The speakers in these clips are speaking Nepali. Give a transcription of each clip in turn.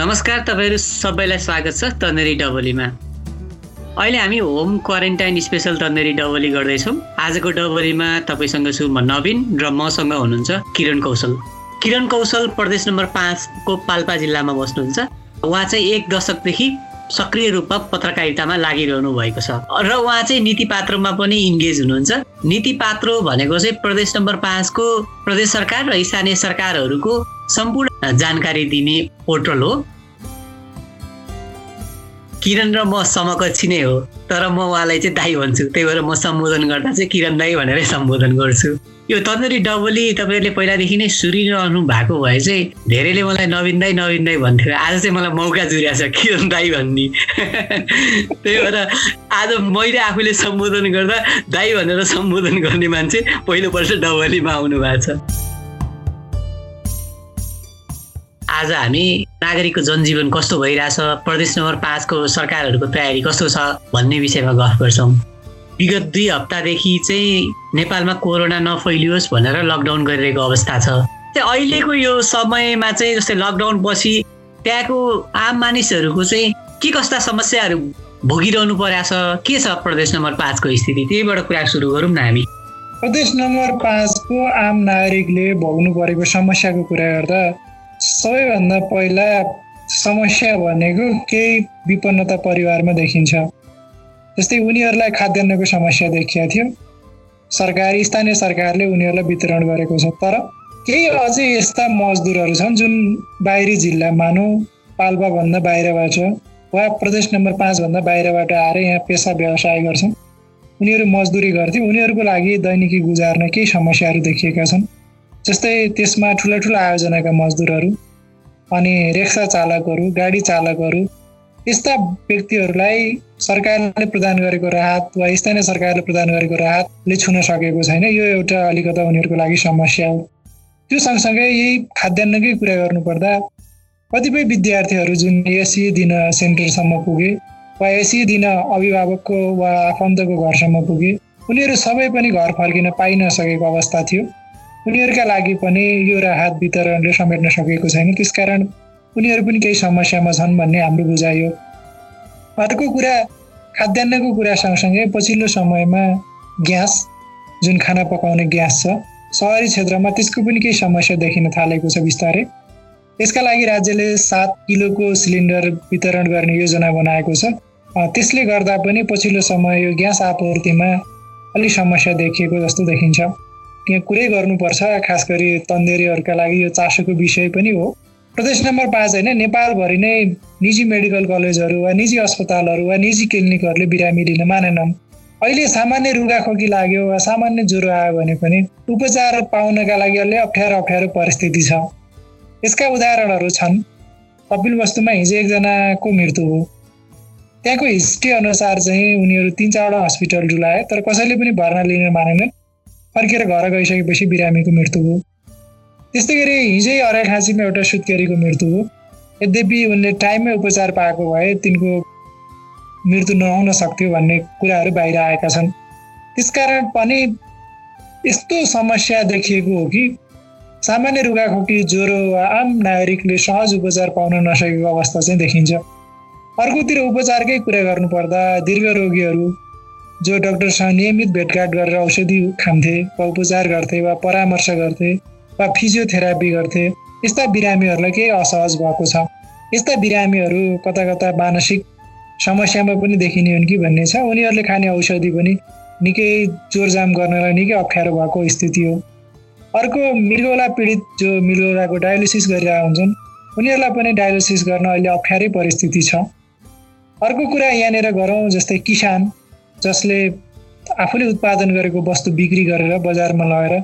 नमस्कार तपाईँहरू सबैलाई स्वागत छ तन्नेरी डबलीमा। अहिले हामी होम क्वारेन्टाइन स्पेसल तन्नेरी डबली गर्दैछौँ। आजको डबलीमा तपाईँसँग छु म नवीन र मसँग हुनुहुन्छ किरण कौशल। किरण कौशल प्रदेश नम्बर पाँचको पाल्पा जिल्लामा बस्नुहुन्छ। उहाँ चाहिँ एक दशकदेखि सक्रिय रूपमा पत्रकारितामा लागिरहनु भएको छ। र उहाँ चाहिँ नीति पात्रमा पनि इन्गेज हुनुहुन्छ। नीति पात्रो भनेको चाहिँ प्रदेश नम्बर पाँचको प्रदेश सरकार र स्थानीय सरकारहरूको सम्पूर्ण जानकारी दिने पोर्टल हो। किरण र म समकक्षी नै हो तर म उहाँलाई चाहिँ दाई भन्छु। त्यही भएर म सम्बोधन गर्दा चाहिँ किरण दाई भनेरै सम्बोधन गर्छु। यो तन्दुरी डबली तपाईँहरूले पहिलादेखि नै सुनिरहनु भएको भए चाहिँ धेरैले मलाई नवीन दाई नवीन दाई भन्थ्यो। आज चाहिँ मलाई मौका जुरिया छ किरण दाई भन्ने। त्यही भएर आज मैले आफूले सम्बोधन गर्दा दाई भनेर सम्बोधन गर्ने मान्छे पहिलोपल्ट डबलीमा आउनु भएको छ। आज हामी नागरिकको जनजीवन कस्तो भइरहेछ प्रदेश नम्बर पाँचको सरकारहरूको तयारी कस्तो छ भन्ने विषयमा गफ गर्छौँ। विगत दुई हप्तादेखि चाहिँ नेपालमा कोरोना नफैलियोस् भनेर लकडाउन गरिरहेको अवस्था छ। अहिलेको यो समयमा चाहिँ जस्तै लकडाउन पछि त्यहाँको आम मानिसहरूको चाहिँ के कस्ता समस्याहरू भोगिरहनु परेछ के छ प्रदेश नम्बर पाँचको स्थिति? त्यहीबाट कुरा सुरु गरौँ न हामी। प्रदेश नम्बर पाँचको आम नागरिकले भोग्नु परेको समस्याको कुरा गर्दा सबैभन्दा पहिला समस्या भनेको केही विपन्नता परिवारमा देखिन्छ। जस्तै उनीहरूलाई खाद्यान्नको समस्या देखिया थियो। सरकारी स्थानीय सरकारले उनीहरूलाई वितरण गरेको छ। तर केही अझै यस्ता मजदुरहरू छन् जुन बाहिरी जिल्ला मानौ पाल्पाभन्दा बाहिरबाट वा प्रदेश नम्बर पाँचभन्दा बाहिरबाट आएर यहाँ पेसा व्यवसाय गर्छन्। उनीहरू मजदुरी गर्थे। उनीहरूको लागि दैनिकी गुजार्न केही समस्याहरू देखिएका छन्। जस्तै त्यसमा ठुला ठुला आयोजनाका मजदुरहरू अनि रिक्सा चालकहरू गाडी चालकहरू यस्ता व्यक्तिहरूलाई सरकारले प्रदान गरेको राहत वा स्थानीय सरकारले प्रदान गरेको राहतले छुन सकेको छैन। यो एउटा अलिकता उनीहरूको लागि समस्या हो। त्यो सँगसँगै यही खाद्यान्नकै कुरा गर्नुपर्दा कतिपय विद्यार्थीहरू जुन एसी दिन सेन्टरसम्म पुगे वा एसी दिन अभिभावकको वा आफन्तको घरसम्म पुगे उनीहरू सबै पनि घर फर्किन पाइ नसकेको अवस्था थियो। उनीहरूका लागि पनि यो राहत वितरणले समेट्न सकेको छैन। त्यसकारण उनीहरू पनि केही समस्यामा छन् भन्ने हाम्रो बुझाइ हो। अर्को कुरा खाद्यान्नको कुरा सँगसँगै पछिल्लो समयमा ग्यास जुन खाना पकाउने ग्यास छ सहरी क्षेत्रमा त्यसको पनि केही समस्या देखिन थालेको छ बिस्तारै। यसका लागि राज्यले सात किलोको सिलिन्डर वितरण गर्ने योजना बनाएको छ। त्यसले गर्दा पनि पछिल्लो समय यो ग्यास आपूर्तिमा अलिक समस्या देखिएको जस्तो देखिन्छ। कुरै गर्नुपर्छ खास गरी तन्देरीहरूका लागि यो चासोको विषय पनि हो। प्रदेश नम्बर पाँच होइन नेपालभरि नै निजी मेडिकल कलेजहरू वा निजी अस्पतालहरू वा निजी क्लिनिकहरूले बिरामी लिन मानेनन्। अहिले सामान्य रुगाखोकी लाग्यो वा सामान्य ज्वरो आयो भने पनि उपचार पाउनका लागि अलि अप्ठ्यारो अप्ठ्यारो परिस्थिति छ। यसका उदाहरणहरू छन्। कपिल वस्तुमा हिजो एकजनाको मृत्यु हो। त्यहाँको हिस्ट्री अनुसार चाहिँ उनीहरू तिन चारवटा हस्पिटल डुलाए तर कसैले पनि भर्ना लिन मानेनन्। फर्केर घर गइसकेपछि बिरामीको मृत्यु हो त्यस्तै गरी हिजै अराइ खाँसीमा एउटा सुत्केरीको मृत्यु हो यद्यपि उनले टाइममै उपचार पाएको भए तिनको मृत्यु नहुन सक्थ्यो भन्ने कुराहरू बाहिर आएका छन्। त्यसकारण पनि यस्तो समस्या देखिएको हो कि सामान्य रुगाखोकी ज्वरो वा आम नागरिकले सहज उपचार पाउन नसकेको अवस्था चाहिँ देखिन्छ। अर्कोतिर उपचारकै कुरा गर्नुपर्दा दीर्घ रोगीहरू जो डक्टरसँग नियमित भेटघाट गरेर औषधि खान्थे वा उपचार गर्थे वा परामर्श गर्थे वा फिजियोथेरापी गर्थे यस्ता बिरामीहरूलाई केही असहज भएको छ? यस्ता बिरामीहरू कता कता मानसिक समस्यामा पनि देखिने हुन् कि भन्ने छ? उनीहरूले खाने औषधि पनि निकै जोरजाम गर्नलाई निकै अप्ठ्यारो भएको स्थिति हो। अर्को मृगौला पीडित जो मृगौलाको डायलिसिस गरिरहेका हुन्छन् उनीहरूलाई पनि डायलिसिस गर्न अहिले अप्ठ्यारै परिस्थिति छ। अर्को कुरा यहाँनिर गरौँ जस्तै किसान। जसले आफूले उत्पादन गरेको वस्तु बिक्री गरेर बजारमा लगेर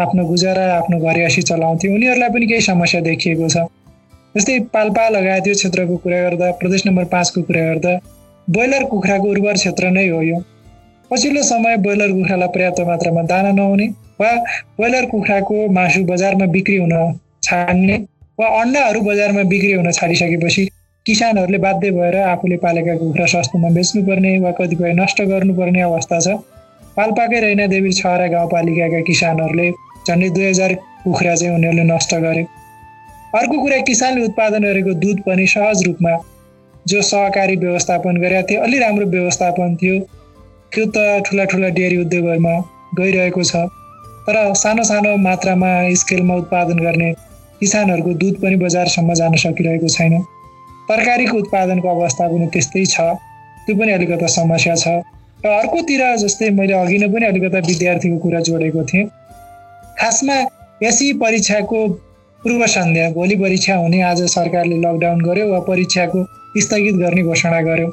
आफ्नो गुजारा आफ्नो घरियासी चलाउँथे उनीहरूलाई पनि केही समस्या देखिएको छ। जस्तै पाल्पा लगायत यो क्षेत्रको कुरा गर्दा प्रदेश नम्बर पाँचको कुरा गर्दा ब्रोइलर कुखुराको उर्वर क्षेत्र नै हो यो। पछिल्लो समय ब्रोइलर कुखुरालाई पर्याप्त मात्रामा दाना नहुने वा ब्रोइलर कुखुराको मासु बजारमा बिक्री हुन छाड्ने वा अन्डाहरू बजारमा बिक्री हुन छाडिसकेपछि किसानहरूले बाध्य भएर आफूले पालेका कुखुरा सस्तोमा बेच्नुपर्ने वा कतिपय नष्ट गर्नुपर्ने अवस्था छ। पाल्पाकै रैना देवी छहरा गाउँपालिकाका किसानहरूले झन्डै दुई हजार कुखुरा चाहिँ उनीहरूले नष्ट गरे। अर्को कुरा किसानले उत्पादन गरेको दुध पनि सहज रूपमा जो सहकारी व्यवस्थापन गरेका थिए अलि राम्रो व्यवस्थापन थियो। त्यो त ठुला ठुला डेरी उद्योगहरूमा गइरहेको छ। तर सानो सानो मात्रामा स्केलमा उत्पादन गर्ने किसानहरूको दुध पनि बजारसम्म जान सकिरहेको छैन। तरकारीको उत्पादनको अवस्था पनि त्यस्तै छ। त्यो पनि अलिकता समस्या छ। र अर्कोतिर जस्तै मैले अघि नै पनि अलिकता विद्यार्थीको कुरा जोडेको थिएँ। खासमा एसी परीक्षाको पूर्व सन्ध्या भोलि परीक्षा हुने आज सरकारले लकडाउन गर्यो वा परीक्षाको स्थगित गर्ने घोषणा गर्यो।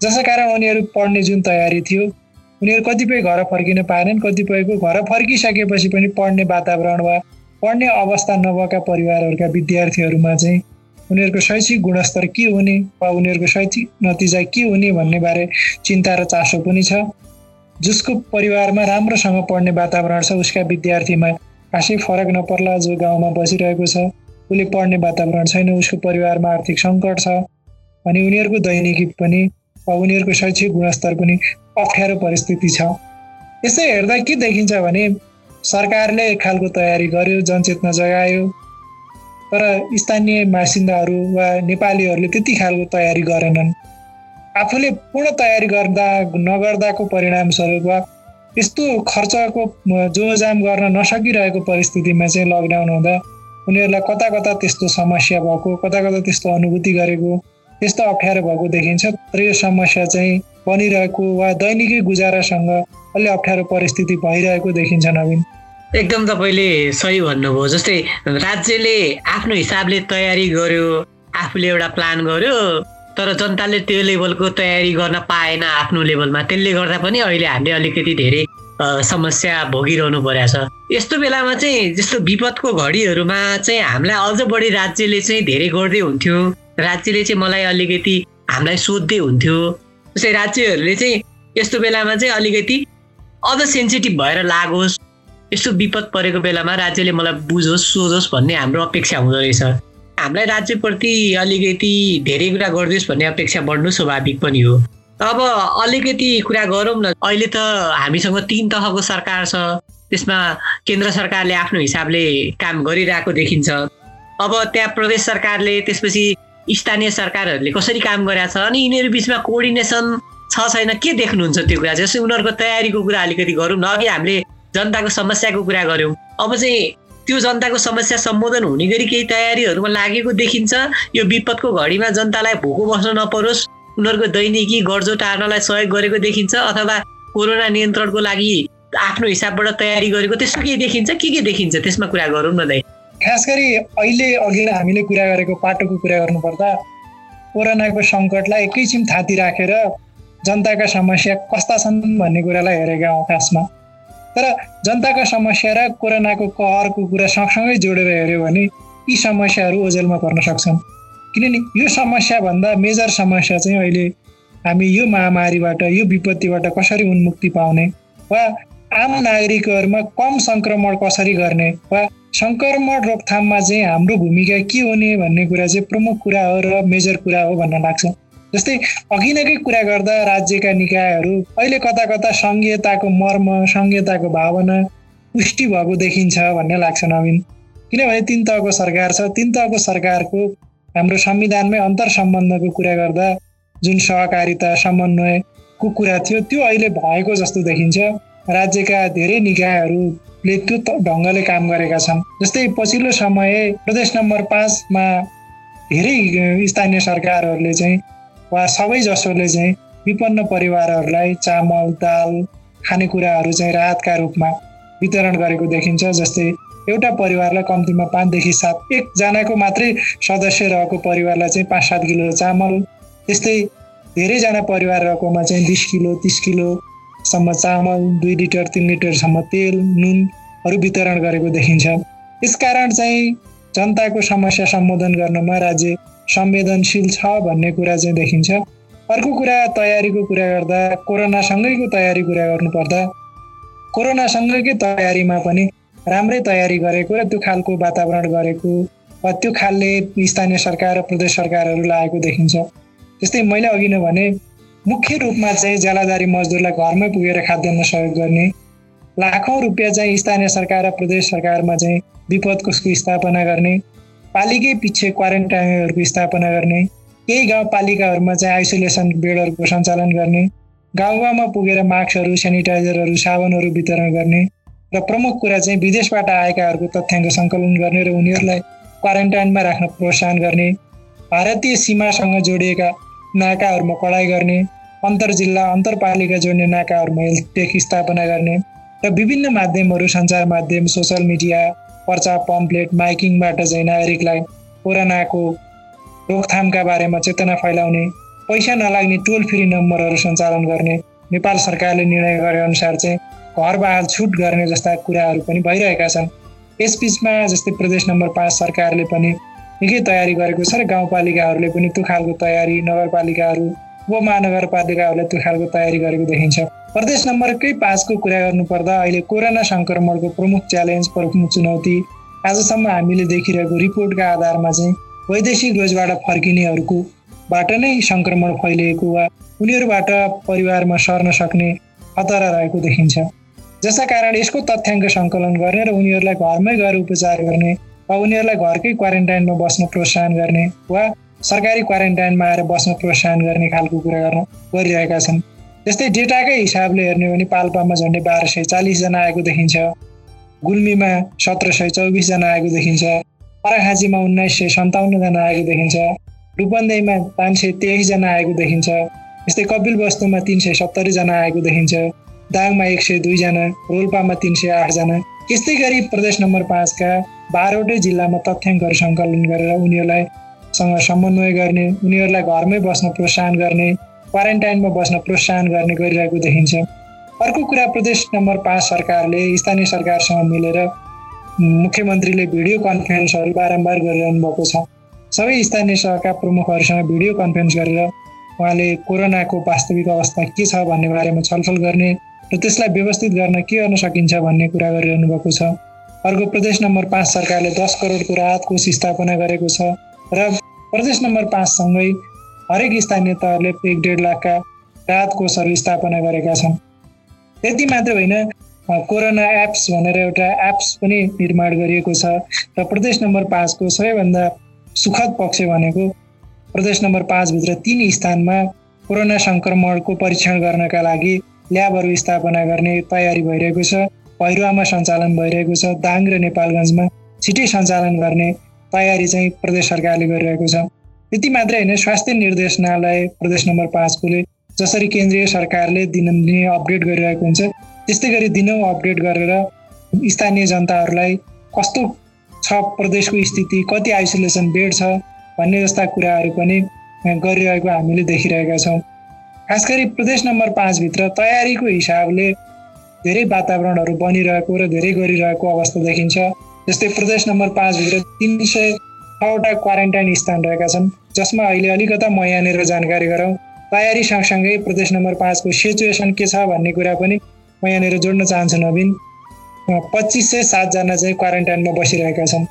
जसै कारण उनीहरू पढ्ने जुन तयारी थियो उनीहरू कतिपय घर फर्किन पाएनन् कतिपयको घर फर्किसकेपछि पनि पढ्ने वातावरण वा पढ्ने अवस्था नभएका परिवारहरूका विद्यार्थीहरूमा चाहिँ उनीहरूको शैक्षिक गुणस्तर के हुने वा उनीहरूको शैक्षिक नतिजा के हुने भन्ने बारे चिन्ता र चासो पनि छ। जसको परिवारमा राम्रोसँग पढ्ने वातावरण छ उसका विद्यार्थीमा खासै फरक नपर्ला जो गाउँमा बसिरहेको छ। उसले पढ्ने वातावरण छैन उसको परिवारमा आर्थिक सङ्कट छ अनि उनीहरूको दैनिकी पनि वा उनीहरूको शैक्षिक गुणस्तर पनि अप्ठ्यारो परिस्थिति छ। यसै हेर्दा के देखिन्छ भने सरकारले एक खालको तयारी गर्यो जनचेतना जगायो। तर स्थानीय बासिन्दाहरू वा नेपालीहरूले त्यति खालको तयारी गरेनन्। आफूले पूर्ण तयारी गर्दा नगर्दाको परिणामस्वरूप वा यस्तो खर्चको जोजाम गर्न नसकिरहेको परिस्थितिमा चाहिँ लकडाउन हुँदा उनीहरूलाई कता कता त्यस्तो समस्या भएको कता कता त्यस्तो अनुभूति गरेको त्यस्तो अप्ठ्यारो भएको देखिन्छ। तर यो समस्या चाहिँ बनिरहेको वा दैनिकै गुजारासँग अलि अप्ठ्यारो परिस्थिति भइरहेको देखिन्छ नवीन। एकदम तपाईँले सही भन्नुभयो। जस्तै राज्यले आफ्नो हिसाबले तयारी गर्यो आफूले एउटा प्लान गर्यो तर जनताले त्यो लेभलको तयारी गर्न पाएन आफ्नो लेभलमा। त्यसले गर्दा पनि अहिले हामीले अलिकति धेरै समस्या भोगिरहनु परेको छ। यस्तो बेलामा चाहिँ जस्तो विपदको घडीहरूमा चाहिँ हामीलाई अझ बढी राज्यले चाहिँ धेरै गर्दै हुन्थ्यो। राज्यले चाहिँ मलाई अलिकति हामीलाई सोध्दै हुन्थ्यो। जस्तै राज्यहरूले चाहिँ यस्तो बेलामा चाहिँ अलिकति अझ सेन्सिटिभ भएर लागोस्। यस्तो विपद परेको बेलामा राज्यले मलाई बुझोस् सोझोस् भन्ने हाम्रो अपेक्षा हुँदो रहेछ। हामीलाई राज्यप्रति अलिकति धेरै कुरा गरिदियोस् भन्ने अपेक्षा बढ्नु स्वाभाविक पनि हो। अब अलिकति कुरा गरौँ न। अहिले त हामीसँग तिन तहको सरकार छ। त्यसमा केन्द्र सरकारले आफ्नो हिसाबले काम गरिरहेको देखिन्छ। अब त्यहाँ प्रदेश सरकारले त्यसपछि स्थानीय सरकारहरूले कसरी काम गरेका छ? अनि यिनीहरू बिचमा कोअर्डिनेसन छ छैन के देख्नुहुन्छ त्यो कुरा? जस्तै उनीहरूको तयारीको कुरा अलिकति गरौँ न। अघि हामीले जनताको समस्याको कुरा गऱ्यौँ। अब चाहिँ त्यो जनताको समस्या सम्बोधन हुने गरी केही तयारीहरूमा लागेको देखिन्छ। यो विपदको घडीमा जनतालाई भोको बस्न नपरोस्। उनीहरूको दैनिकी गर्जो टार्नलाई सहयोग गरेको देखिन्छ अथवा कोरोना नियन्त्रणको लागि आफ्नो हिसाबबाट तयारी गरेको त्यस्तो के देखिन्छ? के के देखिन्छ? त्यसमा कुरा गरौँ न दाइ। खास गरी अहिले अघि हामीले कुरा गरेको पाटोको कुरा गर्नुपर्दा कोरोनाको सङ्कटलाई एकैछिन थाती राखेर जनताका समस्या कस्ता छन् भन्ने कुरालाई हेरेका हौँ खासमा। तर जनताका समस्या र कोरोनाको कहरको कुरा सँगसँगै जोडेर हेऱ्यो भने यी समस्याहरू ओझेलमा पर्न सक्छन्। किनभने यो समस्याभन्दा मेजर समस्या चाहिँ अहिले हामी यो महामारीबाट यो विपत्तिबाट कसरी उन्मुक्ति पाउने वा आम नागरिकहरूमा कम सङ्क्रमण कसरी गर्ने वा सङ्क्रमण रोकथाममा चाहिँ हाम्रो भूमिका के हुने भन्ने कुरा चाहिँ प्रमुख कुरा हो र मेजर कुरा हो भन्न लाग्छ। जस्तै अघि नकै कुरा गर्दा राज्यका निकायहरू अहिले कता कता सङ्घीयताको मर्म सङ्घीयताको भावना पुष्टि भएको देखिन्छ भन्ने लाग्छ नवीन। किनभने तिन तहको सरकार छ। तिन तहको सरकारको हाम्रो संविधानमै अन्तर सम्बन्धको कुरा गर्दा जुन सहकारिता समन्वयको कुरा थियो त्यो अहिले भएको जस्तो देखिन्छ। राज्यका धेरै निकायहरूले त्यो ढङ्गले काम गरेका छन्। जस्तै पछिल्लो समय प्रदेश नम्बर पाँचमा धेरै स्थानीय सरकारहरूले चाहिँ वा सबै जसोले चाहिँ विपन्न परिवारहरूलाई चामल दाल खानेकुराहरू चाहिँ राहतका रूपमा वितरण गरेको देखिन्छ जस्तै एउटा परिवारलाई कम्तीमा पाँचदेखि सात एकजनाको मात्रै सदस्य रहेको परिवारलाई चाहिँ पाँच सात किलो चामल त्यस्तै धेरैजना परिवार रहेकोमा चाहिँ बिस किलो तिस किलोसम्म चामल दुई लिटर तिन लिटरसम्म तेल नुनहरू वितरण गरेको देखिन्छ। यसकारण चाहिँ जनताको समस्या सम्बोधन गर्नमा राज्य संवेदनशील छ भन्ने कुरा चाहिँ देखिन्छ। अर्को कुरा तयारीको कुरा गर्दा कोरोनासँगैको तयारी कुरा गर्नुपर्दा कोरोनासँगैकै तयारीमा पनि राम्रै तयारी गरेको र त्यो खालको वातावरण गरेको वा त्यो खालले स्थानीय सरकार र प्रदेश सरकारहरू लागेको देखिन्छ। त्यस्तै मैले अघि नै भने मुख्य रूपमा चाहिँ ज्यालादारी मजदुरलाई घरमै पुगेर खाद्यान्न सहयोग गर्ने लाखौँ रुपियाँ चाहिँ स्थानीय सरकार र प्रदेश सरकारमा चाहिँ विपद कोषको स्थापना गर्ने पालिकै पछि क्वारेन्टाइनहरूको स्थापना गर्ने केही गाउँपालिकाहरूमा चाहिँ आइसोलेसन बेडहरूको सञ्चालन गर्ने गाउँ गाउँमा पुगेर मास्कहरू सेनिटाइजरहरू साबुनहरू वितरण गर्ने र प्रमुख कुरा चाहिँ विदेशबाट आएकाहरूको तथ्याङ्क सङ्कलन गर्ने र उनीहरूलाई क्वारेन्टाइनमा राख्न प्रोत्साहन गर्ने भारतीय सीमासँग जोडिएका नाकाहरूमा कडाइ गर्ने अन्तर जिल्ला अन्तरपालिका जोड्ने नाकाहरूमा हेल्थ टेक स्थापना गर्ने र विभिन्न माध्यमहरू सञ्चार माध्यम सोसियल मिडिया पर्चा पम्पलेट माइकिङबाट चाहिँ नागरिकलाई कोरोनाको रोकथामका बारेमा चेतना फैलाउने पैसा नलाग्ने टोल फ्री नम्बरहरू सञ्चालन गर्ने नेपाल सरकारले निर्णय गरे अनुसार चाहिँ घर बहाल छुट गर्ने जस्ता कुराहरू पनि भइरहेका छन्। यसबिचमा जस्तै प्रदेश नम्बर पाँच सरकारले पनि निकै तयारी गरेको छ र गाउँपालिकाहरूले पनि त्यो खालको तयारी नगरपालिकाहरू उपमहानगरपालिकाहरूले त्यो खालको तयारी गरेको देखिन्छ। प्रदेश नम्बरकै पाँचको कुरा गर्नुपर्दा अहिले कोरोना सङ्क्रमणको प्रमुख च्यालेन्ज प्रमुख चुनौती आजसम्म हामीले देखिरहेको रिपोर्टका आधारमा चाहिँ वैदेशिक रोजबाट फर्किनेहरूको बाट नै सङ्क्रमण फैलिएको वा उनीहरूबाट परिवारमा सर्न सक्ने खतरा रहेको देखिन्छ। जसका कारण यसको तथ्याङ्क सङ्कलन गर्ने र उनीहरूलाई घरमै गएर उपचार गर्ने वा उनीहरूलाई घरकै क्वारेन्टाइनमा बस्न प्रोत्साहन गर्ने वा सरकारी क्वारेन्टाइनमा आएर बस्न प्रोत्साहन गर्ने खालको कुरा गर्न गरिरहेका छन्। त्यस्तै डेटाकै हिसाबले हेर्ने भने पाल्पामा झन्डै बाह्र सय चालिसजना आएको देखिन्छ। गुल्मीमा सत्र सय चौबिसजना आएको देखिन्छ। पराखाँचीमा उन्नाइस सय सन्ताउन्नजना आएको देखिन्छ। रूपन्देहीमा पाँच सय तेइसजना आएको देखिन्छ। यस्तै कपिल वस्तुमा तिन सय सत्तरीजना आएको देखिन्छ। दाङमा एक सय दुईजना रोल्पामा तिन सय आठजना। यस्तै गरी प्रदेश नम्बर पाँचका बाह्रवटै जिल्लामा तथ्याङ्कहरू सङ्कलन गरेर उनीहरूलाई सँग समन्वय गर्ने उनीहरूलाई घरमै बस्न प्रोत्साहन गर्ने क्वारेन्टाइनमा बस्न प्रोत्साहन गर्ने गरिरहेको देखिन्छ। अर्को कुरा प्रदेश नम्बर पाँच सरकारले स्थानीय सरकारसँग मिलेर मुख्यमन्त्रीले भिडियो कन्फरेन्सहरू बारम्बार गरिरहनु भएको छ। सबै स्थानीय सहरका प्रमुखहरूसँग भिडियो कन्फरेन्स गरेर उहाँले कोरोनाको वास्तविक अवस्था के छ भन्ने बारेमा छलफल गर्ने र त्यसलाई व्यवस्थित गर्न के गर्न सकिन्छ भन्ने कुरा गरिरहनु भएको छ। अर्को प्रदेश नम्बर पाँच सरकारले दस करोडको राहत कोष स्थापना गरेको छ र प्रदेश नम्बर पाँचसँगै हरेक स्थानीय तहले एक डेढ लाखका राहत कोषहरू स्थापना गरेका छन्। त्यति मात्र होइन कोरोना एप्स भनेर एउटा एप्स पनि निर्माण गरिएको छ र प्रदेश नम्बर पाँचको सबैभन्दा सुखद पक्ष भनेको प्रदेश नम्बर पाँचभित्र तिन स्थानमा कोरोना सङ्क्रमणको परीक्षण गर्नका लागि ल्याबहरू स्थापना गर्ने तयारी भइरहेको छ भैरुवामा सञ्चालन भइरहेको छ दाङ र नेपालगञ्जमा छिटै सञ्चालन गर्ने तयारी चाहिँ प्रदेश सरकारले गरिरहेको छ। त्यति मात्रै होइन स्वास्थ्य निर्देशनालय प्रदेश नम्बर पाँचकोले जसरी केन्द्रीय सरकारले दिनदिनै अपडेट गरिरहेको हुन्छ त्यस्तै गरी दिनौँ अपडेट गरेर स्थानीय जनताहरूलाई कस्तो छ प्रदेशको स्थिति कति आइसोलेसन बेड छ भन्ने जस्ता कुराहरू पनि गरिरहेको हामीले देखिरहेका छौँ। खास गरी प्रदेश नम्बर पाँचभित्र तयारीको हिसाबले धेरै वातावरणहरू बनिरहेको र धेरै गरिरहेको अवस्था देखिन्छ। जस्तै प्रदेश नम्बर पाँचभित्र तिन सय छवटा क्वारेन्टाइन स्थान रहेका छन् जसमा अहिले अलिकता म यहाँनिर जानकारी गराउँ तयारी सँगसँगै प्रदेश नम्बर पाँचको सिचुएसन के छ भन्ने कुरा पनि म यहाँनिर जोड्न चाहन्छु नवीन। पच्चिस सय सातजना चाहिँ क्वारेन्टाइनमा बसिरहेका छन्।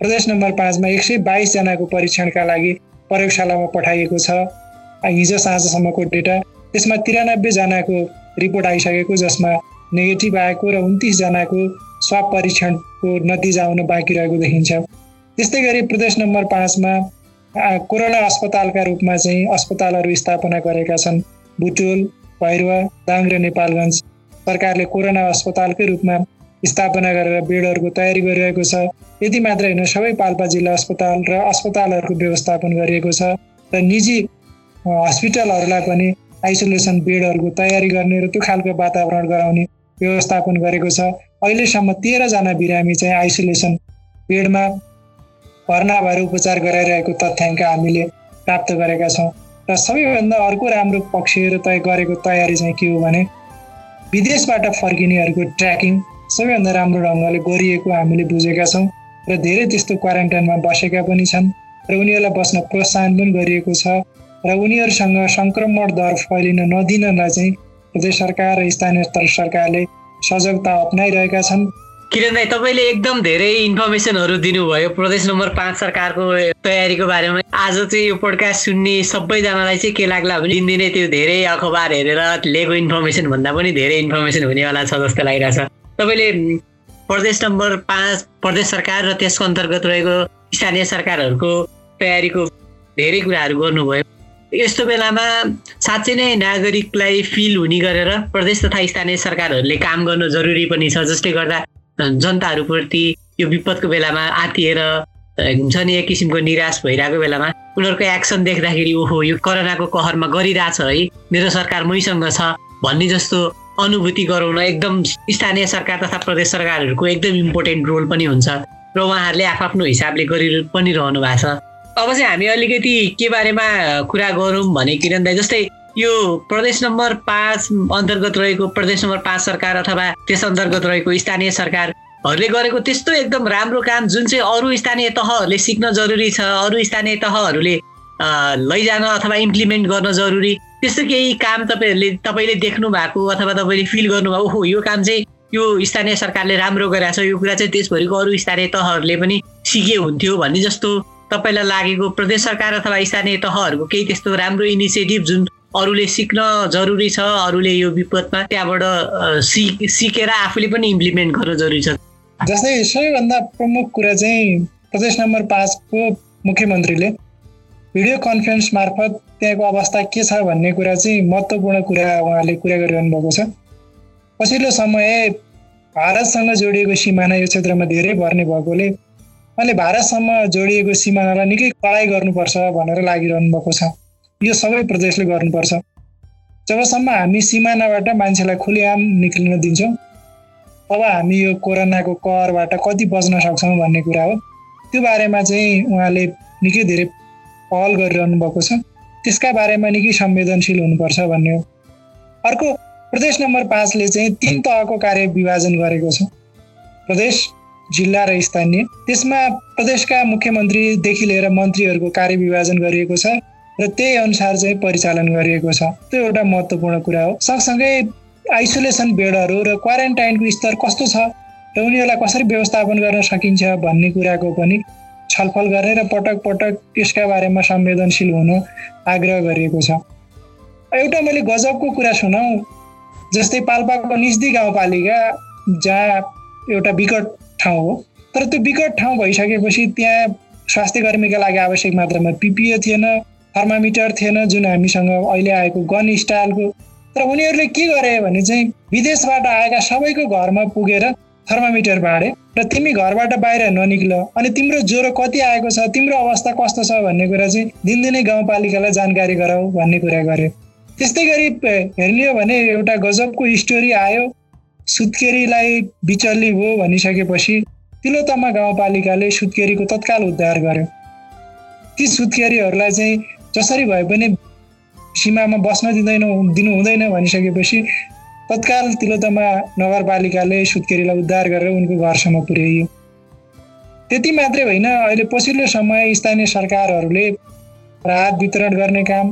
प्रदेश नम्बर पाँचमा एक सय बाइसजनाको परीक्षणका लागि प्रयोगशालामा पठाइएको छ। हिजो साँझसम्मको डेटा। त्यसमा तिरानब्बेजनाको रिपोर्ट आइसकेको जसमा नेगेटिभ आएको र उन्तिसजनाको स्वाप परीक्षणको नतिजा आउन बाँकी रहेको देखिन्छ। त्यस्तै गरी प्रदेश नम्बर पाँचमा कोरोना अस्पतालका रूपमा चाहिँ अस्पतालहरू स्थापना गरेका छन्। बुटोल भैरुवा दाङ र नेपालगञ्ज सरकारले कोरोना अस्पतालकै रूपमा स्थापना गरेर बेडहरूको तयारी गरिरहेको छ। यति मात्र होइन सबै पाल्पा जिल्ला अस्पताल र अस्पतालहरूको व्यवस्थापन गरिएको छ र निजी हस्पिटलहरूलाई पनि आइसोलेसन बेडहरूको तयारी गर्ने र त्यो खालको वातावरण गराउने व्यवस्थापन गरेको छ। अहिलेसम्म तेह्रजना बिरामी चाहिँ आइसोलेसन बेडमा भर्ना भएर उपचार गराइरहेको तथ्याङ्क हामीले प्राप्त गरेका छौँ र सबैभन्दा अर्को राम्रो पक्ष र तय गरेको तयारी चाहिँ के हो भने विदेशबाट फर्किनेहरूको ट्र्याकिङ सबैभन्दा राम्रो ढङ्गले गरिएको हामीले बुझेका छौँ र धेरै त्यस्तो क्वारेन्टाइनमा बसेका पनि छन् र उनीहरूलाई बस्न प्रोत्साहन पनि गरिएको छ र उनीहरूसँग सङ्क्रमण दर फैलिन नदिनलाई चाहिँ प्रदेश सरकार र स्थानीय सरकारले सजगता अप्नाइरहेका छन्। किरण दाई तपाईँले एकदम धेरै इन्फर्मेसनहरू दिनुभयो। प्रदेश नम्बर पाँच सरकारको तयारीको बारेमा। आज चाहिँ यो पोडकास्ट सुन्ने सबैजनालाई चाहिँ के लाग्ला भने दिनदिनै त्यो धेरै अखबार हेरेर लिएको इन्फर्मेसन भन्दा पनि धेरै इन्फर्मेसन हुनेवाला छ जस्तो लागिरहेछ। तपाईँले प्रदेश नम्बर पाँच प्रदेश सरकार र त्यसको अन्तर्गत रहेको स्थानीय सरकारहरूको तयारीको धेरै कुराहरू गर्नुभयो। यस्तो बेलामा साँच्चै नै नागरिकलाई फिल हुने गरेर प्रदेश तथा स्थानीय सरकारहरूले काम गर्नु जरुरी पनि छ जसले गर्दा जनताहरूप्रति यो विपदको बेलामा आतिएर हुन्छ नि एक किसिमको निराश भइरहेको बेलामा उनीहरूको एक्सन देख्दाखेरि ओहो यो कोरोनाको कहरमा गरिरहेछ है मेरो सरकार मैसँग छ भन्ने जस्तो अनुभूति गराउन एकदम स्थानीय सरकार तथा प्रदेश सरकारहरूको एकदम इम्पोर्टेन्ट रोल पनि हुन्छ र उहाँहरूले आफ्नो हिसाबले गरि पनि रहनु भएको छ। अब चाहिँ हामी अलिकति के बारेमा कुरा गरौँ भने किरण दाई जस्तै यो प्रदेश नम्बर पाँच अन्तर्गत रहेको प्रदेश नम्बर पाँच सरकार अथवा त्यस अन्तर्गत रहेको स्थानीय सरकारहरूले गरेको त्यस्तो एकदम राम्रो काम जुन चाहिँ अरू स्थानीय तहहरूले सिक्न जरुरी छ अरू स्थानीय तहहरूले लैजान अथवा इम्प्लिमेन्ट गर्न जरुरी त्यस्तो केही काम तपाईँहरूले तपाईँले देख्नु भएको अथवा तपाईँले फिल गर्नुभएको ओहो यो काम चाहिँ यो स्थानीय सरकारले राम्रो गरेको छ यो कुरा चाहिँ देशभरिको अरू स्थानीय तहहरूले पनि सिके हुन्थ्यो भन्ने जस्तो तपाईँलाई लागेको प्रदेश सरकार अथवा स्थानीय तहहरूको केही त्यस्तो राम्रो इनिसिएटिभ जुन अरूले सिक्न जरुरी छ अरूले यो विपदमा त्यहाँबाट सिक सिकेर आफूले पनि इम्प्लिमेन्ट गर्न जरुरी छ। जस्तै सबैभन्दा प्रमुख कुरा चाहिँ प्रदेश नम्बर पाँचको मुख्यमन्त्रीले भिडियो कन्फरेन्स मार्फत त्यहाँको अवस्था के छ भन्ने कुरा चाहिँ महत्त्वपूर्ण कुरा उहाँले कुरा गरिरहनु भएको छ। पछिल्लो समय भारतसँग जोडिएको सिमाना यो क्षेत्रमा धेरै भर्ने भएकोले अहिले भारतसम्म जोडिएको सिमानालाई निकै कडाइ गर्नुपर्छ भनेर लागिरहनु भएको छ। यो सबै प्रदेशले गर्नुपर्छ। जबसम्म हामी सिमानाबाट मान्छेलाई खुलेआम निक्लिन दिन्छौँ तब हामी यो कोरोनाको करबाट कति बच्न सक्छौँ भन्ने कुरा हो त्यो बारेमा चाहिँ उहाँले निकै धेरै पहल गरिरहनु भएको छ। त्यसका बारेमा निकै संवेदनशील हुनुपर्छ भन्ने हो। अर्को प्रदेश नम्बर पाँचले चाहिँ तिन तहको कार्य विभाजन गरेको छ। प्रदेश जिल्ला र स्थानीय। त्यसमा प्रदेशका मुख्यमन्त्रीदेखि लिएर मन्त्रीहरूको कार्य विभाजन गरिएको छ। र त्यही अनुसार चाहिँ परिचालन गरिएको छ। त्यो एउटा महत्त्वपूर्ण कुरा हो। सँगसँगै आइसोलेसन बेडहरू र क्वारेन्टाइनको स्तर कस्तो छ र उनीहरूलाई कसरी व्यवस्थापन गर्न सकिन्छ भन्ने कुराको पनि छलफल गरेर पटक पटक त्यसका बारेमा संवेदनशील हुन आग्रह गरिएको छ। एउटा मैले गजबको कुरा सुनाउँ जस्तै पाल्पाको निस्दी गाउँपालिका जहाँ एउटा विकट ठाउँ हो। तर त्यो विकट ठाउँ भइसकेपछि त्यहाँ स्वास्थ्य कर्मीका लागि आवश्यक मात्रामा पिपिए थिएन थर्मामिटर थिएन जुन हामीसँग अहिले आएको गन स्टाइलको। तर उनीहरूले के गरे भने चाहिँ विदेशबाट आएका सबैको घरमा पुगेर थर्मामिटर बाँडे र तिमी घरबाट बाहिर ननिक्ल अनि तिम्रो ज्वरो कति आएको छ तिम्रो अवस्था कस्तो छ भन्ने कुरा चाहिँ दिनदिनै गाउँपालिकालाई जानकारी गराऊ भन्ने कुरा गर्यो त्यस्तै गरी हेर्ने हो भने एउटा गजबको स्टोरी आयो सुत्केरीलाई बिचल्ली हो भनिसकेपछि तिलोतमा गाउँपालिकाले सुत्केरीको तत्काल उद्धार गर्यो। ती सुत्केरीहरूलाई चाहिँ जसरी भए पनि सीमामा बस्न दिँदैन दिनु हुँदैन भनिसकेपछि तत्काल तिलोतमा नगरपालिकाले सुत्केरीलाई उद्धार गरेर उनको घरसम्म पुर्याइयो। त्यति मात्रै होइन अहिले पछिल्लो समय स्थानीय सरकारहरूले राहत वितरण गर्ने काम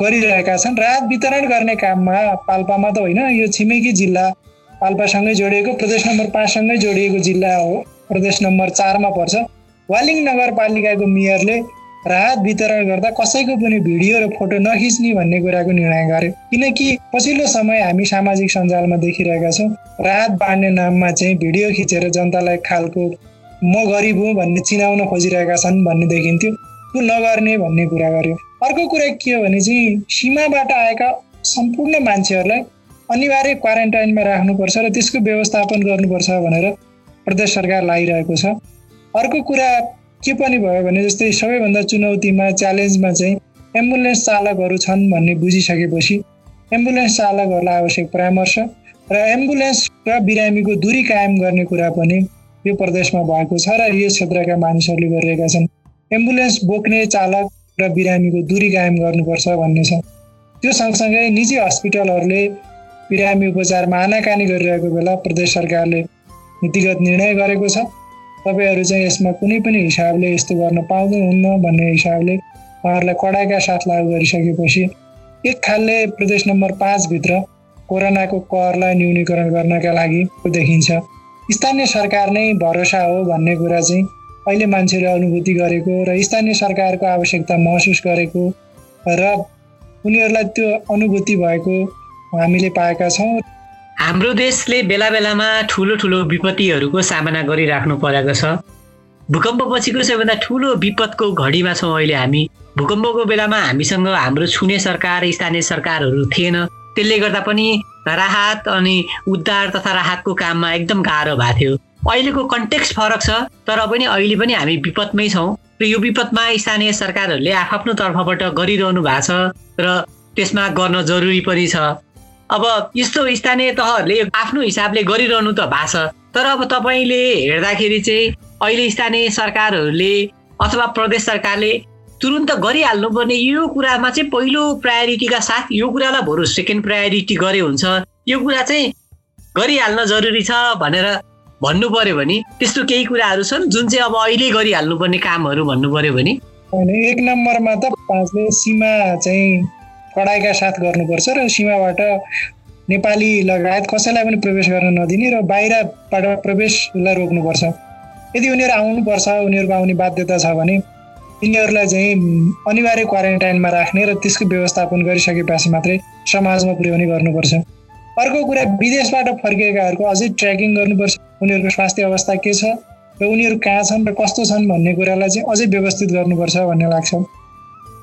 गरिरहेका छन्। राहत वितरण गर्ने काममा पाल्पामा त होइन यो छिमेकी जिल्ला पाल्पासँगै जोडिएको प्रदेश नम्बर पाँचसँगै जोडिएको जिल्ला हो। प्रदेश नम्बर चारमा पर्छ। वालिङ नगरपालिकाको मेयरले राहत वितरण गर्दा कसैको पनि भिडियो र फोटो नखिच्ने भन्ने कुराको निर्णय गर्यो। किनकि पछिल्लो समय हामी सामाजिक सञ्जालमा देखिरहेका छौँ। राहत बाँड्ने नाममा चाहिँ भिडियो खिचेर जनतालाई खालको म गरिब हुँ भन्ने चिनाउन खोजिरहेका छन् भन्ने देखिन्थ्यो। त्यो नगर्ने भन्ने कुरा गर्यो। अर्को कुरा के हो भने चाहिँ सीमाबाट आएका सम्पूर्ण मान्छेहरूलाई अनिवार्य क्वारेन्टाइनमा राख्नुपर्छ र त्यसको व्यवस्थापन गर्नुपर्छ भनेर प्रदेश सरकार लागिरहेको छ। अर्को कुरा के पनि भयो भने जस्तै सबैभन्दा चुनौतीमा च्यालेन्जमा चाहिँ एम्बुलेन्स चालकहरू छन् भन्ने बुझिसकेपछि एम्बुलेन्स चालकहरूलाई आवश्यक परामर्श र एम्बुलेन्स र बिरामीको दूरी कायम गर्ने कुरा पनि यो प्रदेशमा भएको छ र यो क्षेत्रका मानिसहरूले गरिरहेका छन्। एम्बुलेन्स बोक्ने चालक र बिरामीको दूरी कायम गर्नुपर्छ भन्ने छ। त्यो सँगसँगै निजी हस्पिटलहरूले बिरामी उपचारमा आनाकानी गरिरहेको बेला प्रदेश सरकारले नीतिगत निर्णय गरेको छ। तपाईँहरू चाहिँ यसमा कुनै पनि हिसाबले यस्तो गर्न पाउँदैनहुन्न भन्ने हिसाबले उहाँहरूलाई कडाइका साथ लागु गरिसकेपछि एक खालले प्रदेश नम्बर पाँचभित्र कोरोनाको करलाई न्यूनीकरण गर्नका लागि देखिन्छ। स्थानीय सरकार नै भरोसा हो भन्ने कुरा चाहिँ अहिले मान्छेले अनुभूति गरेको र स्थानीय सरकारको आवश्यकता महसुस गरेको र उनीहरूलाई त्यो अनुभूति भएको हामीले पाएका छौँ। हाम्रो देशले बेला बेलामा ठुलो ठुलो विपत्तिहरूको सामना गरिराख्नु परेको छ। भूकम्पपछिको सबैभन्दा ठुलो विपदको घडीमा छौँ अहिले हामी। भूकम्पको बेलामा हामीसँग हाम्रो छुने सरकार स्थानीय सरकारहरू थिएन। त्यसले गर्दा पनि राहत अनि उद्धार तथा राहतको काममा एकदम गाह्रो भएको थियो। अहिलेको कन्टेक्स्ट फरक छ तर पनि अहिले पनि हामी विपदमै छौँ। र यो विपदमा स्थानीय सरकारहरूले आफ्नो तर्फबाट गरिरहनु भएको छ र त्यसमा गर्न जरुरी पनि छ। अब यस्तो स्थानीय तहहरूले आफ्नो हिसाबले गरिरहनु त भएको छ तर अब तपाईँले हेर्दाखेरि चाहिँ अहिले स्थानीय सरकारहरूले अथवा प्रदेश सरकारले तुरुन्त गरिहाल्नुपर्ने यो कुरामा चाहिँ पहिलो प्रायोरिटीका साथ यो कुरालाई बरु सेकेन्ड प्रायोरिटी गरे हुन्छ। यो कुरा चाहिँ गरिहाल्न जरुरी छ भनेर भन्नु पर्यो भने त्यस्तो केही कुराहरू छन् जुन चाहिँ अब अहिले गरिहाल्नुपर्ने कामहरू भन्नु पर्यो भने एक नम्बरमा त पाँचले सीमा चाहिँ कडाइका साथ गर्नुपर्छ र सीमाबाट नेपाली लगायत कसैलाई पनि प्रवेश गर्न नदिने र बाहिरबाट प्रवेशलाई रोक्नुपर्छ। यदि उनीहरू आउनुपर्छ उनीहरूको आउने बाध्यता छ भने यिनीहरूलाई चाहिँ अनिवार्य क्वारेन्टाइनमा राख्ने र त्यसको व्यवस्थापन गरिसकेपछि मात्रै समाजमा पुर्याउने गर्नुपर्छ। अर्को कुरा विदेशबाट फर्किएकाहरूको अझै ट्र्याकिङ गर्नुपर्छ। उनीहरूको स्वास्थ्य अवस्था के छ र उनीहरू कहाँ छन् र कस्तो छन् भन्ने कुरालाई चाहिँ अझै व्यवस्थित गर्नुपर्छ भन्ने लाग्छ।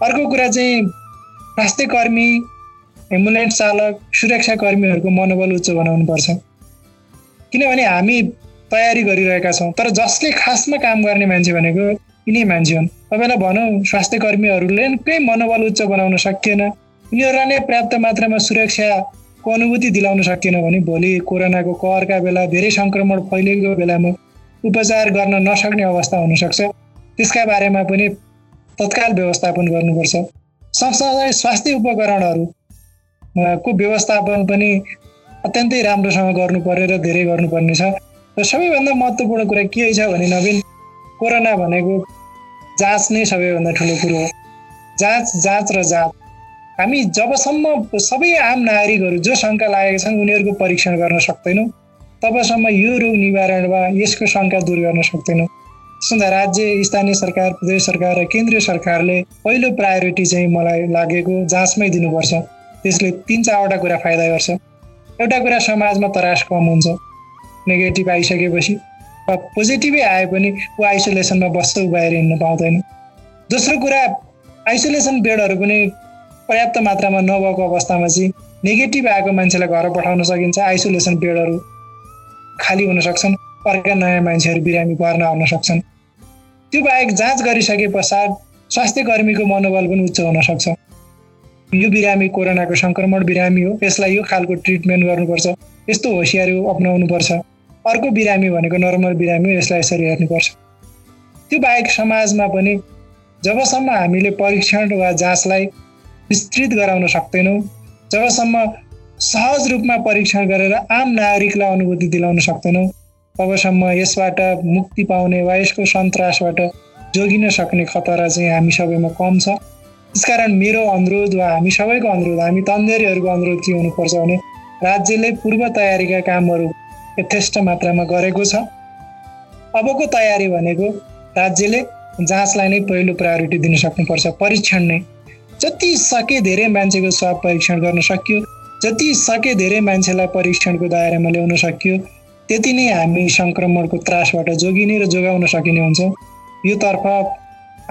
अर्को कुरा चाहिँ स्वास्थ्य कर्मी एम्बुलेन्स चालक सुरक्षाकर्मीहरूको मनोबल उच्च बनाउनुपर्छ किनभने हामी तयारी गरिरहेका छौँ तर जसले खासमा काम गर्ने मान्छे भनेको यिनै मान्छे हुन्। तपाईँलाई भनौँ स्वास्थ्य कर्मीहरूले केही मनोबल उच्च बनाउन सकिएन। उनीहरूलाई नै पर्याप्त मात्रामा सुरक्षाको अनुभूति दिलाउन सकिएन भने भोलि कोरोनाको कहरका बेला धेरै सङ्क्रमण फैलिएको बेलामा उपचार गर्न नसक्ने अवस्था हुनसक्छ। त्यसका बारेमा पनि तत्काल व्यवस्थापन गर्नुपर्छ। सँगसँगै स्वास्थ्य उपकरणहरू को व्यवस्थापन पनि अत्यन्तै राम्रोसँग गर्नु पर्यो र धेरै गर्नुपर्ने छ। र सबैभन्दा महत्त्वपूर्ण कुरा के छ भने नवीन कोरोना भनेको जाँच नै सबैभन्दा ठुलो कुरो हो। जाँच जाँच र जाँच। हामी जबसम्म सबै आम नागरिकहरू जो शङ्का लागेका छन् उनीहरूको परीक्षण गर्न सक्दैनौँ। तबसम्म यो रोग निवारण वा यसको शङ्का दूर गर्न सक्दैनौँ। सुन्दा राज्य स्थानीय सरकार प्रदेश सरकार र केन्द्रीय सरकारले पहिलो प्रायोरिटी चाहिँ मलाई लागेको जाँचमै दिनुपर्छ। त्यसले तिन चारवटा कुरा फाइदा गर्छ। एउटा कुरा समाजमा तरास कम हुन्छ। नेगेटिभ आइसकेपछि पोजिटिभै आए पनि ऊ आइसोलेसनमा बस्छ ऊ बाहिर हिँड्न पाउँदैन। दोस्रो कुरा आइसोलेसन बेडहरू पनि पर्याप्त मात्रामा नभएको अवस्थामा चाहिँ नेगेटिभ आएको मान्छेलाई घर पठाउन सकिन्छ। आइसोलेसन बेडहरू खाली हुन सक्छन्। अर्का नयाँ मान्छेहरू बिरामी पर्न आउन सक्छन्। त्यो बाहेक जाँच गरिसके पश्चात स्वास्थ्य कर्मीको मनोबल पनि उच्च हुनसक्छ यो बिरामी कोरोनाको सङ्क्रमण बिरामी हो। यसलाई यो खालको ट्रिटमेन्ट गर्नुपर्छ। यस्तो होसियारी अप्नाउनुपर्छ। अर्को बिरामी भनेको नर्मल बिरामी यसलाई यसरी हेर्नुपर्छ। त्यो बाहेक समाजमा पनि जबसम्म हामीले परीक्षण वा जाँचलाई विस्तृत गराउन सक्दैनौँ जबसम्म सहज रूपमा परीक्षण गरेर आम नागरिकलाई अनुभूति दिलाउन सक्दैनौँ तबसम्म यसबाट मुक्ति पाउने वा यसको सन्तासबाट जोगिन सक्ने खतरा चाहिँ हामी सबैमा कम छ। त्यसकारण मेरो अनुरोध वा हामी सबैको अनुरोध हामी तन्देरीहरूको अनुरोध के हुनुपर्छ भने राज्यले पूर्व तयारीका कामहरू यथेष्ट मात्रामा गरेको छ। अबको तयारी भनेको राज्यले जाँचलाई नै पहिलो प्रायोरिटी दिन सक्नुपर्छ परीक्षण नै। जति सके धेरै मान्छेको स्वाब परीक्षण गर्न सकियो जति सके धेरै मान्छेलाई परीक्षणको दायरामा ल्याउन सकियो त्यति नै हामी सङ्क्रमणको त्रासबाट जोगिने र जोगाउन सकिने हुन्छ। योतर्फ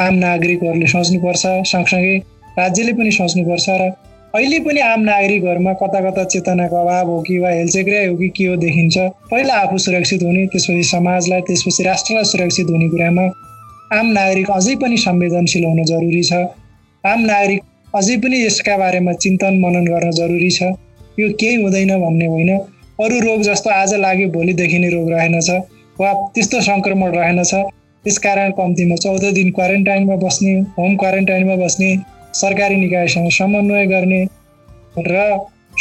आम नागरिकहरूले सोच्नुपर्छ सँगसँगै राज्यले पनि सोच्नुपर्छ र अहिले पनि आम नागरिकहरूमा कता कता चेतनाको अभाव हो कि वा हेलचेक्राइ हो कि के हो देखिन्छ। पहिला आफू सुरक्षित हुने त्यसपछि समाजलाई त्यसपछि राष्ट्रलाई सुरक्षित हुने कुरामा आम नागरिक अझै पनि संवेदनशील हुन जरुरी छ। आम नागरिक अझै पनि यसका बारेमा चिन्तन मनन गर्न जरुरी छ। यो केही हुँदैन भन्ने होइन। अरू रोग जस्तो आज लाग्यो भोलि देखिने रोग रहेनछ वा त्यस्तो सङ्क्रमण रहेनछ त्यसकारण कम्तीमा चौध दिन क्वारेन्टाइनमा बस्ने होम क्वारेन्टाइनमा बस्ने सरकारी निकायसँग समन्वय गर्ने र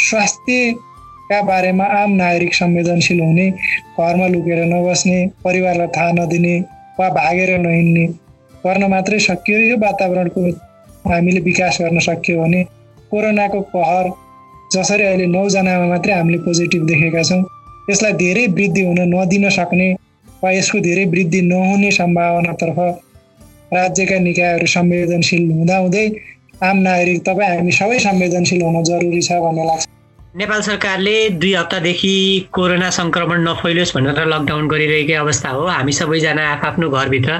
स्वास्थ्यका बारेमा आम नागरिक संवेदनशील हुने घरमा लुकेर नबस्ने परिवारलाई थाहा नदिने वा भागेर नहिँड्ने गर्न मात्रै सकियो। यो वातावरणको हामीले विकास गर्न सक्यो भने कोरोनाको कहर जसरी अहिले नौजनामा मात्रै हामीले पोजिटिभ देखेका छौँ यसलाई धेरै वृद्धि हुन नदिन सक्ने वा यसको धेरै वृद्धि नहुने सम्भावनातर्फ राज्यका निकायहरू संवेदनशील हुँदाहुँदै आम नागरिक तपाईँ हामी सबै संवेदनशील हुन जरुरी छ भन्ने लाग्छ। नेपाल सरकारले दुई हप्तादेखि कोरोना सङ्क्रमण नफैलियोस् भनेर लकडाउन गरिरहेकै अवस्था हो। हामी सबैजना आफ्नो घरभित्र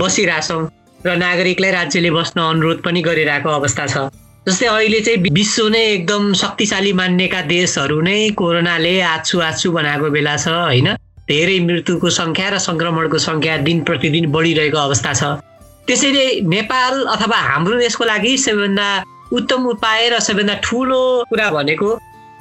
बसिरहेछौँ र नागरिकलाई राज्यले बस्न अनुरोध पनि गरिरहेको अवस्था छ। जस्तै अहिले चाहिँ विश्व नै एकदम शक्तिशाली मान्नेका देशहरू नै कोरोनाले आछु आछु बनाएको बेला छ होइन? धेरै मृत्युको सङ्ख्या र सङ्क्रमणको सङ्ख्या दिन प्रतिदिन बढिरहेको अवस्था छ। त्यसैले नेपाल अथवा हाम्रो देशको लागि सबैभन्दा उत्तम उपाय र सबैभन्दा ठुलो कुरा भनेको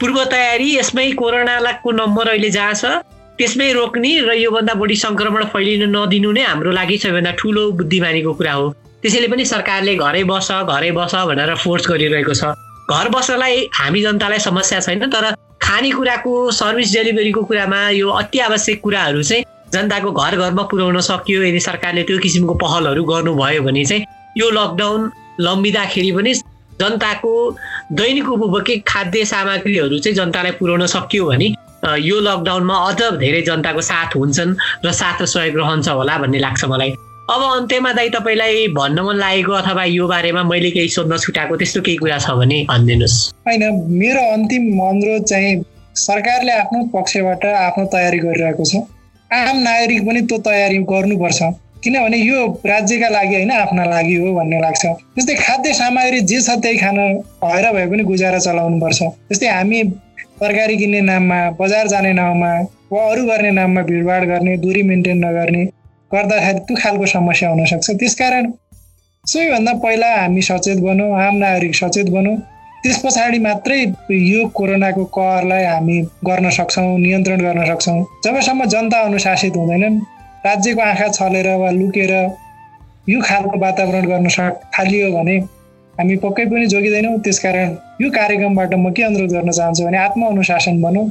पूर्व तयारी यसमै कोरोनाको नम्बर अहिले जहाँ छ त्यसमै रोक्ने र योभन्दा बढी सङ्क्रमण फैलिन नदिनु नै हाम्रो लागि सबैभन्दा ठुलो बुद्धिमानीको कुरा हो। त्यसैले पनि सरकारले घरै बस घरै बस भनेर फोर्स गरिरहेको छ। घर बस्नलाई हामी जनतालाई समस्या छैन तर खानेकुराको सर्भिस डेलिभरीको कुरामा यो अति आवश्यक कुराहरू चाहिँ जनताको घर घरमा पुर्याउन सकियो यदि सरकारले त्यो किसिमको पहलहरू गर्नुभयो भने चाहिँ यो लकडाउन लम्बिँदाखेरि पनि जनताको दैनिक उपभोग्य खाद्य सामग्रीहरू चाहिँ जनतालाई पुर्याउन सकियो भने यो लकडाउनमा अझ धेरै जनताको साथ हुन्छन् र साथ र सहयोग रहन्छ होला भन्ने लाग्छ मलाई। अब अन्त्यमा दाइ तपाईँलाई भन्न मन लागेको अथवा यो बारेमा मैले केही सोध्न छुट्याएको त्यस्तो केही कुरा छ भने भनिदिनुहोस्। होइन मेरो अन्तिम अनुरोध चाहिँ सरकारले आफ्नो पक्षबाट आफ्नो तयारी गरिरहेको छ। आम नागरिक पनि त्यो तयारी गर्नुपर्छ। किनभने यो राज्यका लागि होइन आफ्ना लागि हो भन्ने लाग्छ। जस्तै खाद्य सामग्री जे छ त्यही खान भएर भए पनि गुजारा चलाउनुपर्छ। जस्तै हामी तरकारी किन्ने नाममा बजार जाने नाममा वा अरू गर्ने नाममा भिडभाड गर्ने दूरी मेन्टेन नगर्ने गर्दाखेरि त्यो खालको समस्या हुनसक्छ। त्यसकारण सबैभन्दा पहिला हामी सचेत बनौँ आम नागरिक सचेत बनौँ त्यस पछाडि मात्रै यो कोरोनाको कहरलाई हामी गर्न सक्छौँ नियन्त्रण गर्न सक्छौँ। जबसम्म जनता अनुशासित हुँदैनन् राज्यको आँखा छलेर वा लुकेर यो खालको वातावरण गर्न सक थालियो भने हामी पक्कै पनि जोगिँदैनौँ। त्यसकारण यो कार्यक्रमबाट म के अनुरोध गर्न चाहन्छु भने आत्मअनुशासन भनौँ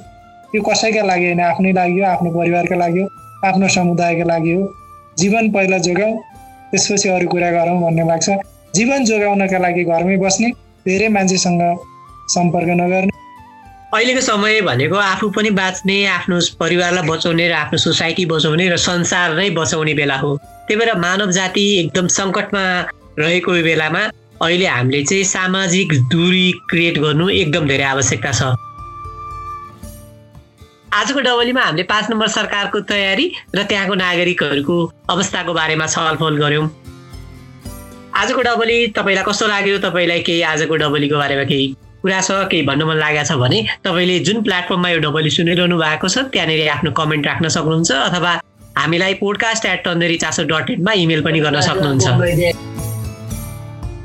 यो कसैका लागि होइन आफ्नै लागि हो आफ्नो परिवारका लागि हो आफ्नो समुदायका लागि हो। जीवन पहिला जोगाउँ त्यसपछि अरू कुरा गरौँ भन्ने लाग्छ। जीवन जोगाउनका लागि घरमै बस्ने धेरै मान्छेसँग सम्पर्क नगर्ने। अहिलेको समय भनेको आफू पनि बाँच्ने आफ्नो परिवारलाई बचाउने र आफ्नो सोसाइटी बचाउने र संसार नै बचाउने बेला हो। त्यही भएर मानव जाति एकदम सङ्कटमा रहेको बेलामा अहिले हामीले चाहिँ सामाजिक दूरी क्रिएट गर्नु एकदम धेरै आवश्यकता छ। आजको डबलीमा हामीले पाँच नम्बर सरकारको तयारी र त्यहाँको नागरिकहरूको अवस्थाको बारेमा छलफल गऱ्यौँ। आजको डबली तपाईँलाई कस्तो लाग्यो? तपाईँलाई केही आजको डबलीको बारेमा केही कुरा छ केही भन्नु मन लागेको छ भने तपाईँले जुन प्लेटफर्ममा यो डबली सुनिरहनु भएको छ त्यहाँनिर आफ्नो कमेन्ट राख्न सक्नुहुन्छ अथवा हामीलाई पोडकास्ट एट टन्देरी चासो डट इनमा इमेल पनि गर्न सक्नुहुन्छ।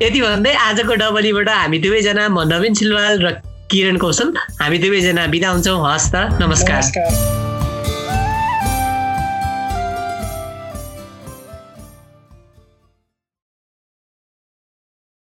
यति भन्दै आजको डबलीबाट हामी दुवैजना म नवीन सिलवाल र किरण कौशल हामी दुवैजना बिदा हुन्छौँ। हस् त नमस्कार।